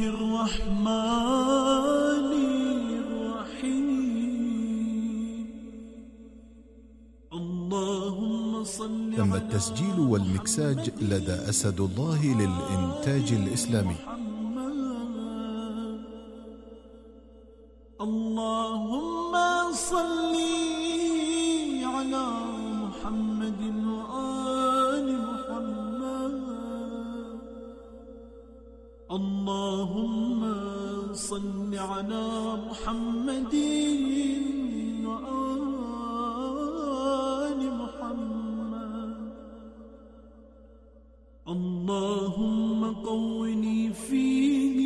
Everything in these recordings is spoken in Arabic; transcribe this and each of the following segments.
الرحمن الرحيم. اللهم صل تم التسجيل والمكساج لدى أسد الله للإنتاج الإسلامي. اللهم صل اللهم صل على محمد وآل محمد. اللهم قوني فيه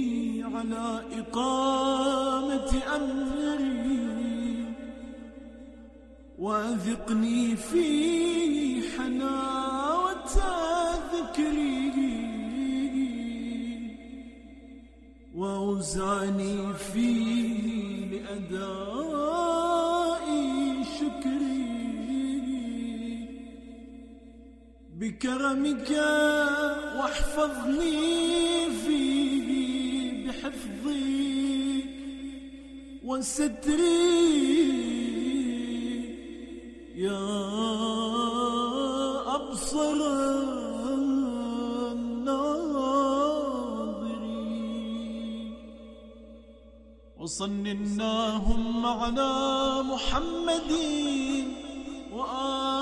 على إقامة أمري. وأذقني فيه وأوزعني فيه لأداء شكري. بكرمك واحفظني فيه بحفظي وستري. يا أبصر وصل اللهم على محمد وآل